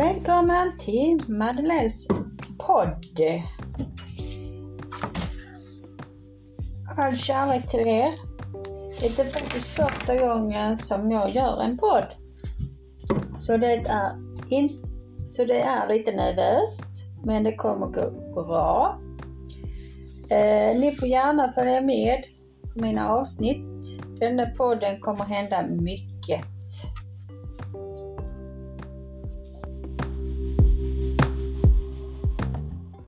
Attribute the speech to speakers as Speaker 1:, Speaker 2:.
Speaker 1: Välkommen till Madeleines podd. All kärlek till er. Det är faktiskt första gången som jag gör en podd. Så det är, in, så det är lite nervöst, men det kommer gå bra. Eh, ni får gärna följa med på mina avsnitt. Denna podden kommer hända mycket.